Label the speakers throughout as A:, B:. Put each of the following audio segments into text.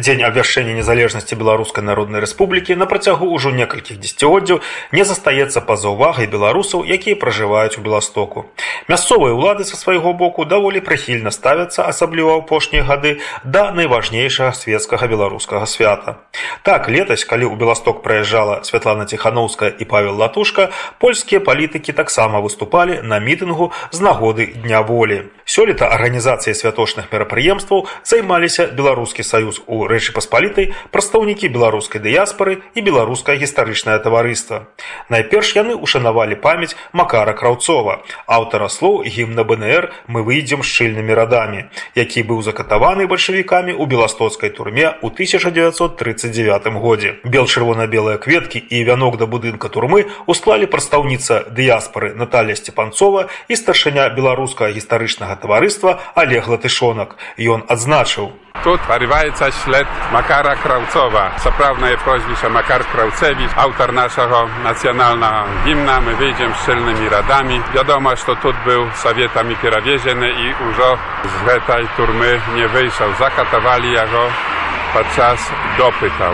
A: Дзень абвяшчэння незалежнасці беларускай народнай рэспублікі на працягу ўжо некалькіх дзесяцігоддзяў не застаецца па-за ўвагай беларусаў якія пражываюць у беластоку. Мясцовыя ўлады са свайго боку даволі прыхільна ставяцца асабліва апошнія гады да найважнейшага светскага беларускага свята. Так летась калі ў беласток прыязджала святлана ціхановская і павел латушка польскія палітыкі таксама выступалі на мітынгу з нагоды дня волі. Сёлета арганізацыяй святочных мерапрыемстваў займаліся беларускі саюз у рэчы паспалітай прадстаўнікі беларускай дыяспары і беларускае гістарычнае таварыства. Найперш яны ушанавалі памяць макара краўцова аўтара слоў гімна бнр мы выйдзем шчыльнымі радамі які быў закатаваны бальшавікамі ў беластоцкай турме ў 1939 годзе. Бел чырвона-белыя кветкі і вянок да будынка турмы усклалі прадстаўніца дыяспары Наталья сцепанцова і старшыня беларускага гістарычнага таварыства олег латышонак. Ён адзначыў
B: Тут порywająca śled Makara Kraucowa. Co prawda je prośbisza Makar Kraucewicz, autor naszego nacjonalnego himna. My wyjdziemy szczelnymi radami. Wiadomo, że tu był sowietami pierawieziony i już z tej turmy nie wyjrzał. Zakatowali go podczas dopytał.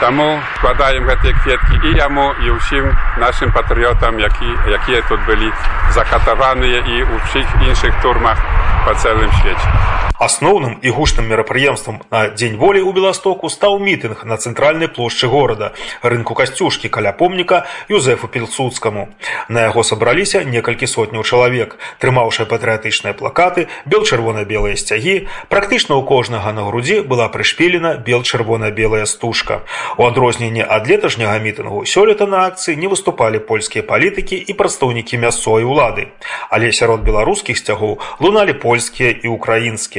B: Temu składają te kwietki i jemu, i wszystkim naszym patriotom, jaki, jakie tu byli zakatowani i u wszystkich innych turmach po całym świecie.
A: Асноўным і гучным мерапрыемствам на дзень волі ў беластоку стаў мітынг на цэнтральнай плошчы горада рынку касцюшкі каля помніка юзефу пілсудскаму. На яго сабраліся некалькі сотняў чалавек трымаўшы патрыятычныя плакаты бел чырвона-белыя сцягі. Практычна ў кожнага на грудзі была прышпілена бел чырвона-белая стужка. У адрозненне ад леташняга мітынгу сёлета на акцыі не выступалі польскія палітыкі і прадстаўнікі мясцовай улады. Але сярод беларускіх сцягоў луналі польскія і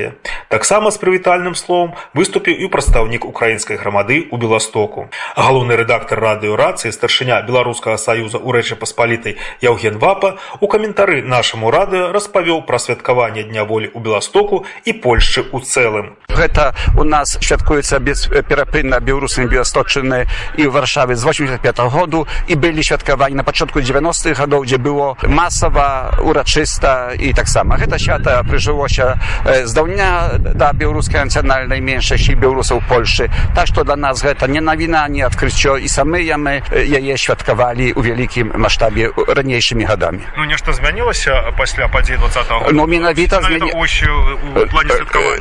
A: украінскія таксама з прывітальным словом выступіў і прадстаўнік украінскай грамады ў беластоку. Галоўны рэдактор радыёрацыі старшыня беларускага саюза ў рэчы паспалітай яўген вапа у каментары нашаму радыё распавёў пра святкаванне дня волі ў беластоку і польшчы ў цэлым.
C: Гэта у нас святкуецца без перапынна беларусамі беласточыны і ў варшаве з 85 -го году. І былі святкаванні на пачатку 90-х гадоў дзе было масава урачыста і таксама. Гэта свята прыжылося здаўня дня да беларускай нацыянальнай меншасці беларусаў польшы так што для нас гэта не навіна не адкрыццё і самыя мы яе святкавалі ў вялікім маштабе ранейшымі гадамі
A: ну нешта змянілася пасля падзей 20
C: ну менавіта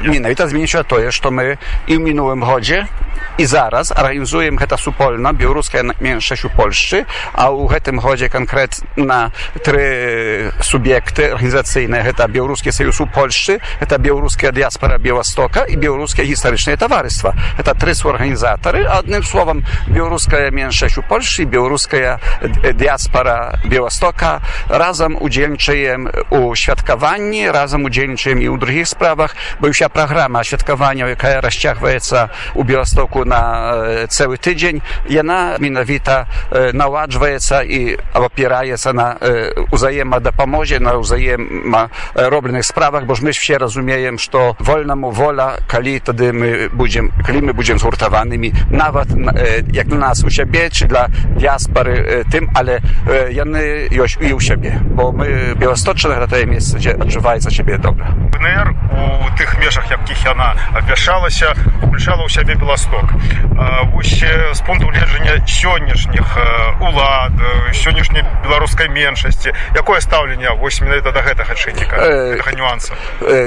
C: менавіта зменіша тое што мы і ў мінулым годзе і зараз арганізуем гэта супольна беларуская меншасць у польшчы а ў гэтым годзе канкрэтна тры суб'екты арганізацыйныя гэта беларускі саюз у польшчы это беларуская дыяспора беластока і беларускае гістарычнае таварыства это тры суарганізатары адным словам беларуская меншасць у польшчы беларуская дыяспора беластока разам удзельнічаем у святкаванні разам удзельнічаем і ў другіх справах бо ўся праграма святкавання якая расцягваецца у беластоку на цэлы тыдзень яна менавіта наладжваецца і опіраецца на узаемадапамозе на ўзаема робленых справах бо ж мы все разумеем што вольнаму воля калі тады мы будзем калі мы будзем згуртаванымі нават як для нас у сябе чи для дыяспары тым але яны ёсць і ў сябе бо мы беласточна гэта тае месца дзе адчуваецца сябе добра
A: БНР у тых межах якіх яна абвяшалася уключала ў сябе беласток вось з пункту гледжання сённяшніх улад сённяшняй беларускай меншасці якое стаўленне вось менавіта да гэтага чынніка нюанса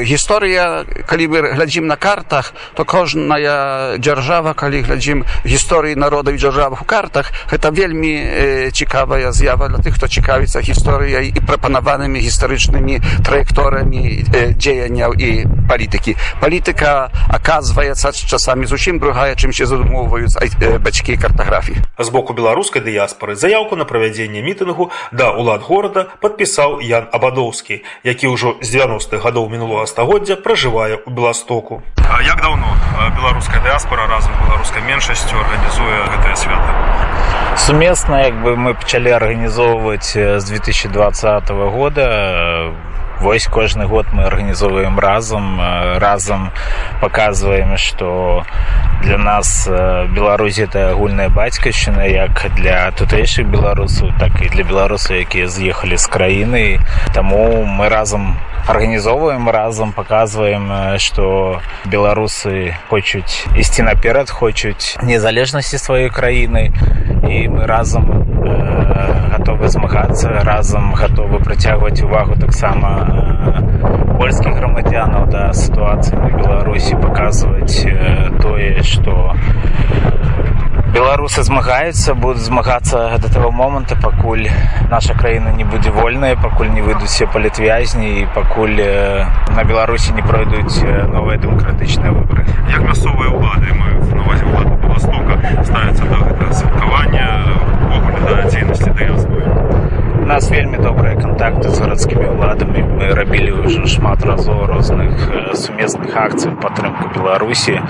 C: гісторыя калі мы глядзім на картах то кожная дзяржава калі глядзім гісторыі народаў і дзяржавах у картах гэта вельмі цікавая з'ява для тых хто цікавіцца гісторыяй і прапанаванымі гістарычнымі траекторамі дзеянняў і палітыкі. Палітыка аказваецца часамі зусім другая чым się задумоўваюць бацькі картаграфіі.
A: З боку беларускай дыяспары заявку на правядзенне мітынгу да улад горада падпісаў ян абадоўскі які ўжо з 90-х гадоў мінулого стагоддзя пражывае ў беластоку а як даўно беларуская дыаспора разам беларускай меншасцю арганізуе гэтае свята
D: сумесна як бы мы пачалі арганізоўваць з 2020 года
E: Вось кожны год мы арганізоўваем разам разам паказваем што для нас Беларусь это агульная бацькаўшчына як для тутэйшых беларусаў так і для беларусаў якія з'ехалі з краіны. Таму мы разам арганізоўваем разам паказваем што беларусы хочуць ісці наперад хочуць незалежнасці сваёй краіны. І мы разам э, гатовы змагацца разам гатовы прыцягваць увагу таксама польскіх грамадзянаў да сітуацыі на беларусі паказваць тое што беларусы змагаюцца будуць змагацца да таго моманта пакуль наша краіна не будзе вольная пакуль не выйдуць все палітвязні і пакуль на беларусі не пройдуць новыя дэмакратычныя выборы
A: як мясцовыя ўлады маюць навазе ўлады беластока ставяцца да гэтага святкавання увогуле да дзейнасці дыяспоры
E: у нас вельмі добрыя контакты з гарадскімі ўладамі мы рабілі ўжо шмат разоў розных сумесных акцый падтрымку беларусі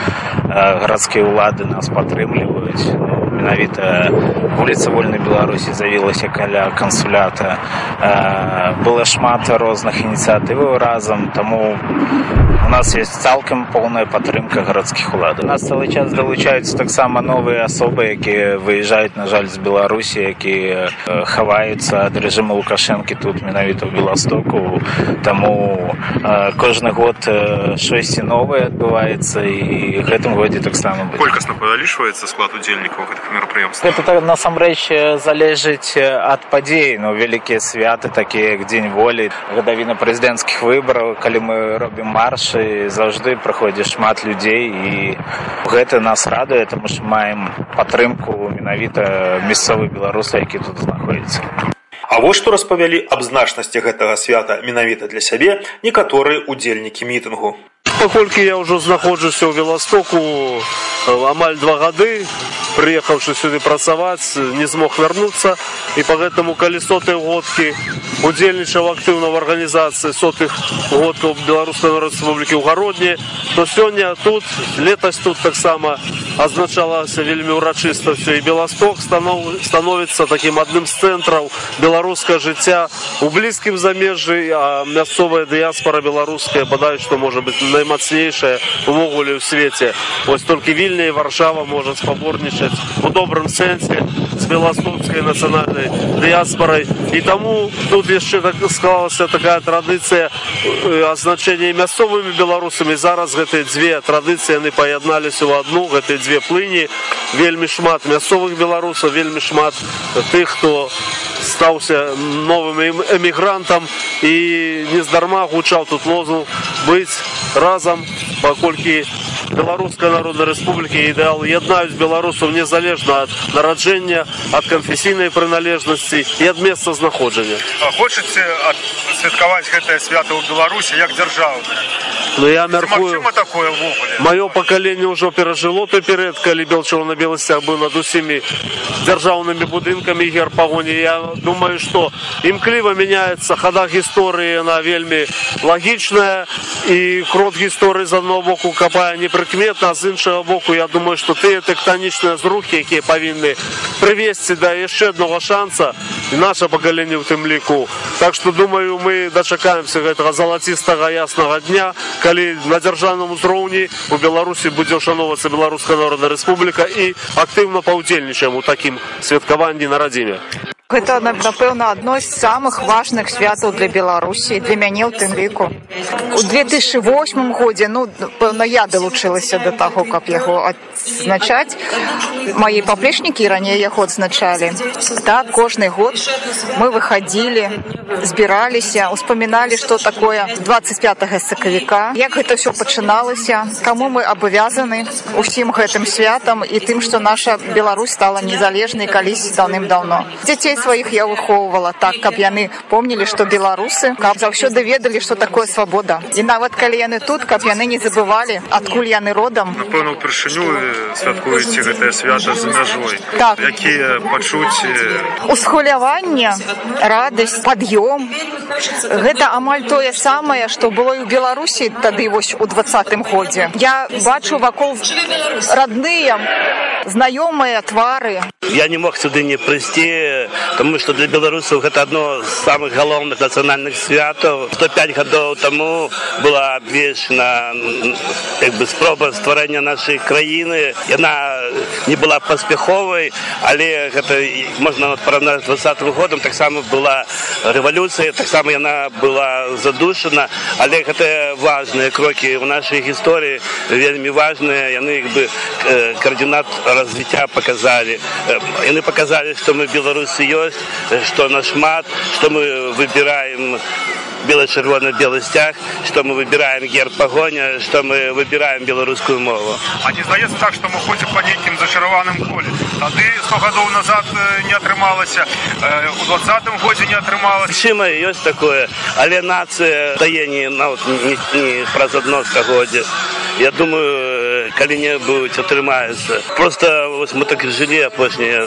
E: гарадскія ўлады нас падтрымліваюць менавіта вуліца вольнай беларусі завілася каля кансулята. Было шмат розных ініцыятываў разам таму у нас есть цалкам поўная падтрымка гарадскіх улад. У нас цэлы час далучаюцца таксама новыя асобы якія выязджаюць на жаль з беларусі якія хаваюцца ад рэжыма лукашэнкі тут менавіта ў беластоку. Таму кожны год шосьці новае адбываецца і гэтым годзе таксама
A: колькасна павялічваецца склад удзельнікаў гэтых мерапрыемств
E: гэта насамрэч залежыць ад падзей ну вялікія святы такія як дзень волі гадавіна прэзідэнцкіх выбараў калі мы робім маршы заўжды праходзіць шмат людзей і гэта нас радуе таму што маем падтрымку менавіта мясцовы беларуса які тут знаходіцца
A: А вось што распавялі аб значнасці гэтага свята менавіта для сябе некаторыя удзельнікі мітынгу.
D: Паколькі я ўжо знаходжуся ў Веластоку амаль два гады, прыехаўшы сюды працаваць, не змог вярнуцца і па гэтаму калі сотыя годкі удзельнічаў актыўна ў арганізацыі сотых годкаў беларускай рэспублікі ў гародні, то сёння тут летась тут таксама азначалася вельмі ўрачыстасцю і Беласток станов... становіцца такім адным з цэнтраў беларускае жыцця у блізкім замежжы, а мясцовая дыяспора беларуская бадай што можа быць наймацнейшая увогуле ў свеце. Вось толькі вільня і варшава можа спаборнічаць у добрым сэнсе з беластоцкай нацыянальнай дыяспорай. І таму тут яшчэ так склалася такая традыцыя азначэння мясцовымі беларусамі зараз гэтыя дзве традыцыі яны паядналіся ў адну гэтыя дзве плыні вельмі шмат мясцовых беларусаў вельмі шмат тых хто стаўся новым эмігрантам і нездарма гучаў тут лозунг быць разам паколькі беларускай народнай рэспублікі ідэал яднаюць беларусаў незалежна ад нараджэння ад канфесійнай прыналежнасці і ад месца знаходжання.
A: Хочаце святкаваць гэтае свята ў беларусі як дзяржавы
D: Ну я мяркую
A: такое
D: маё пакаленне ўжо перажыло той перыяд калі белчыва на беласцях быў над усімі дзяржаўнымі будынкамі герпагоні я думаю што імкліва мяняецца хада гісторыі на вельмі лагічная і крот гісторыі з адного боку капае непрыкметна з іншага боку я думаю што тыя тэктанічныя зрухі якія павінны прывесці да яшчэ аднаго шанса і наше пакаленне ў тым ліку так што думаю мы дачакаемся гэтага залацістага яснага дня калі на дзяржаўным узроўні у беларусі будзе ўшановацца беларуская народная рэспубліка і актыўна паўдзельнічаем у такім святкаванні на радзіме
F: Гэта напэўна адно з самых важных святаў для беларусі для мяне ў тым ліку у 2008 годзе ну пэўна я далучылася да таго каб яго адзначаць мае паплечнікі раней яго адзначалі так кожны год. Мы выходили збіраліся успаміналі что такое 25 сакавіка як гэта все пачыналася кому мы абавязаны усім гэтым святам і тым что наша Беларусь стала незалежнай калісьці даўным-даўно дзяцей сваіх я выхоўвала так каб яны помнілі что беларусы каб заўсёды ведалі что такое свабода. І нават калі яны тут каб яны не забывалі адкуль яны родам.
A: Напэўна упершыню святкуеце гэтае свята за мяжой.
F: Так.
A: Якія пачуць
F: усхуляванне радасць пад'ём. Гэта амаль тое самае што было і ў беларусі тады вось у двадцатым годзе. Я бачу вакол родныя знаёмыя твары
G: я не мог сюды не прыйсці тому что для беларусаў гэта одно з самых галоўных нацыянальных святаў 105 гадоў таму была абвешана як бы спроба стварэння нашай краіны яна не была паспяховай але гэта можна параўнаць двадцатым годам таксама была рэвалюцыя таксама яна была задушана але гэта важныя крокі ў нашай гісторыі вельмі важныя яны як бы коаардинат развіцця показалі яны показалі что мы беларусы ёсць что нашмат что мы выбираем бело-чырвоно-белый стяг что мы выбираем герб погоня что мы выбираем беларускую мову.
A: А не здаецца так что мы ходзім по нейкім зачараваным поле тады 100 гадоў назад не атрымалася у двадцатым годзе не атрымалась
G: чыма ёсць такое але нацыя дае не на вот, не, не праз адно стагоддзе я думаю калі-небудзь атрымаецца просто вось мы так і жылі апошнія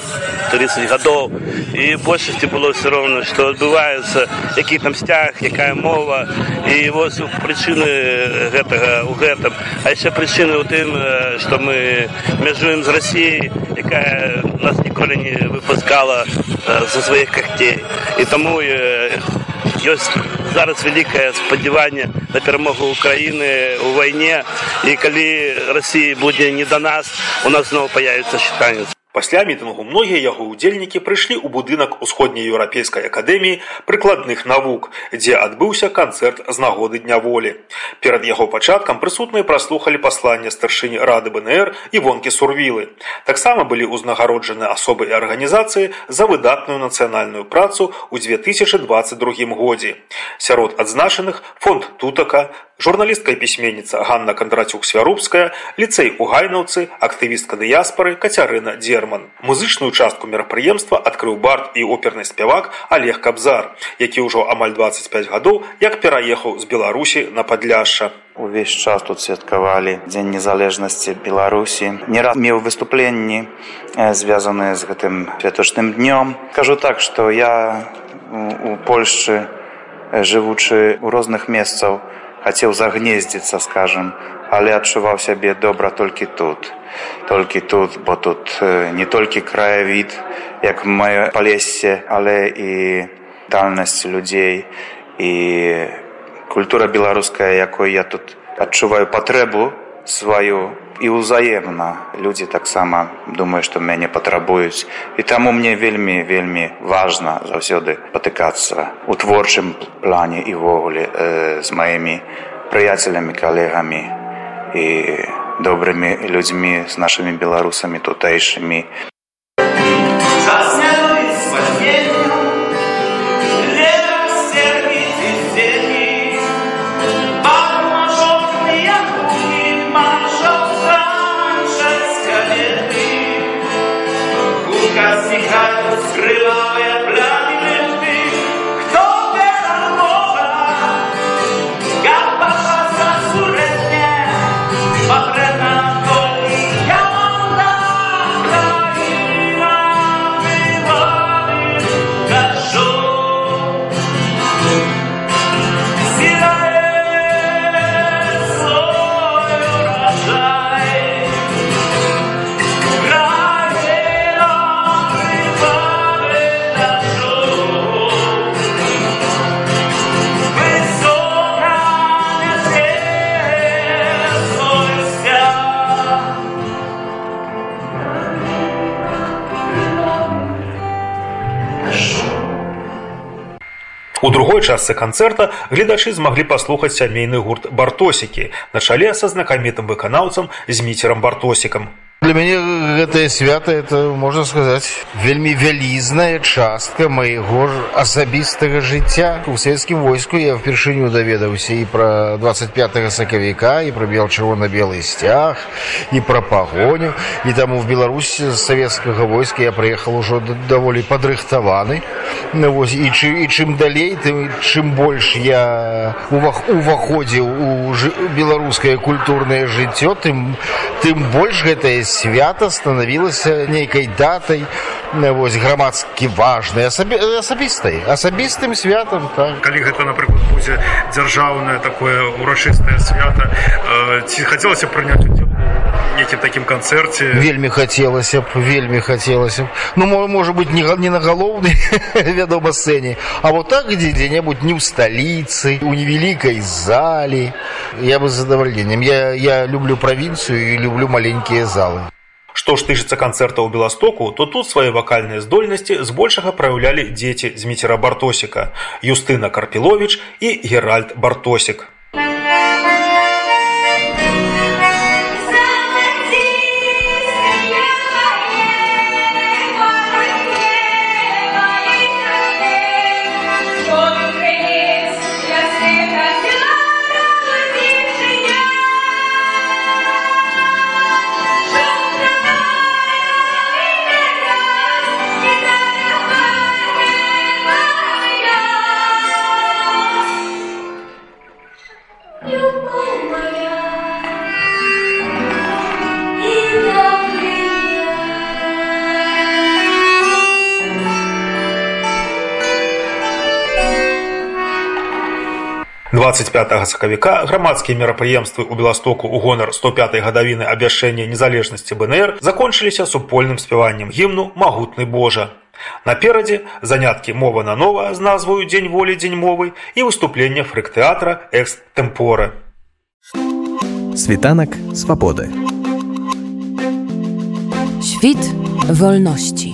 G: 30 гадоў і большасці было все роўна што адбываецца які там сцяг якая мова. І вось прычыны гэтага у гэтым а яшчэ прычыны ў тым што мы мяжуем з рассіяй якая нас ніколі не выпускала за сваіх кахцей і таму ёсць зараз вялікае спадзяванне на перамогу ўкраіны ў вайне і калі рассіі будзе не да нас у нас зноў паявіцца считанец
A: Пасля мітынгу многія яго ўдзельнікі прыйшлі ў будынак усходняй еўрапейскай акадэміі прыкладных навук, дзе адбыўся канцэрт з нагоды дня волі. Перад яго пачаткам прысутныя праслухалі пасланне старшыні рады БНР і вонкі сурвілы. Таксама былі ўзнагароджаны асобы і арганізацыі за выдатную нацыянальную працу ў 2022 годзе. Сярод адзначаных фонд тутака, журналістка і пісьменніца Ганна Кандрацюк Свярубская, ліцэй у гайнаўцы, актывістка дыяспары Кацярына Дзерман. Музычную частку мерапрыемства адкрыў бард і оперны спявак Олег Кабзар, які ўжо амаль 25 гадоў як пераехаў з Беларусі на падляшша.
H: Увесь час тут святкавалі дзень незалежнасці Беларусі. Не раз меў выступленні звязаныя з гэтым святочным днём. Кажу так, што я у Польшчы жывучы ў розных месцаў, хацеў загнездзіцца скажем але адчуваў сябе добра толькі тут. Толькі тут бо тут не толькі краявід як маё палессе але і дальнасць людзей і культура беларуская якой я тут адчуваю патрэбу сваю і ўзаемна людзі таксама думаю што мяне патрабуюць і таму мне вельмі вельмі важна заўсёды патыкацца у творчым плане і ввогуле э, з маімі прыяцелямі калегамі і добрымі людзьмі з нашымі беларусамі тутэйшымі
A: У другой частцы канцэрта гледачы змаглі паслухаць сямейны гурт бартосікі на чале са знакамітым выканаўцам з міцерам бартосікам.
I: Для мяне гэтае свята это можна сказаць вельмі вялізная частка майго асабістага жыцця. У савецкім войску я впершыню даведаўся і пра 25 сакавіка і пра бел чырвона-белы сцяг і пра пагоню. І таму в Беларусь савецкага войска я прыехал ужо даволі падрыхтаваны. Вось і, чы, і чым далей тым чым больш я увах, уваходзіў у беларускае культурнае жыццё тым тым больш гэтае свята станавілася нейкай датай вось грамадскі важнай асабі, асабістай асабістым святам так.
A: калі гэта напрыклад будзе дзяржаўнае такое урачыстае свята ці хацелася прыняць удзел нейкім такім канцэрце
I: вельмі хацелася б вельмі хацелася б ну мо- можа быть не не на галоўнай вядома сцэне а вот так где где-нибудь не ў сталіцы у невялікай зале я бы з задавальненнем я я люблю правінцыю і люблю маленькія залы.
A: Што ж тычыцца канцэрта ў Беластоку, то тут свае вакальныя здольнасці збольшага праяўлялі дзеці Зміцера Бартосіка, Юстына Карпіловіч і Геральд Бартосік. 25 сакавіка грамадскія мерапрыемствы ў Беластоку ў гонар 105 гадавіны абвяшчэння незалежнасці БНР закончыліся супольным спяваннем гімну магутны Божа. Наперадзе заняткі мова на нова з назваю дзень волі дзень мовы і выступленне фрыктэатра экс-тэмпоры.
J: Світанак свабоды.
K: Świt wolności.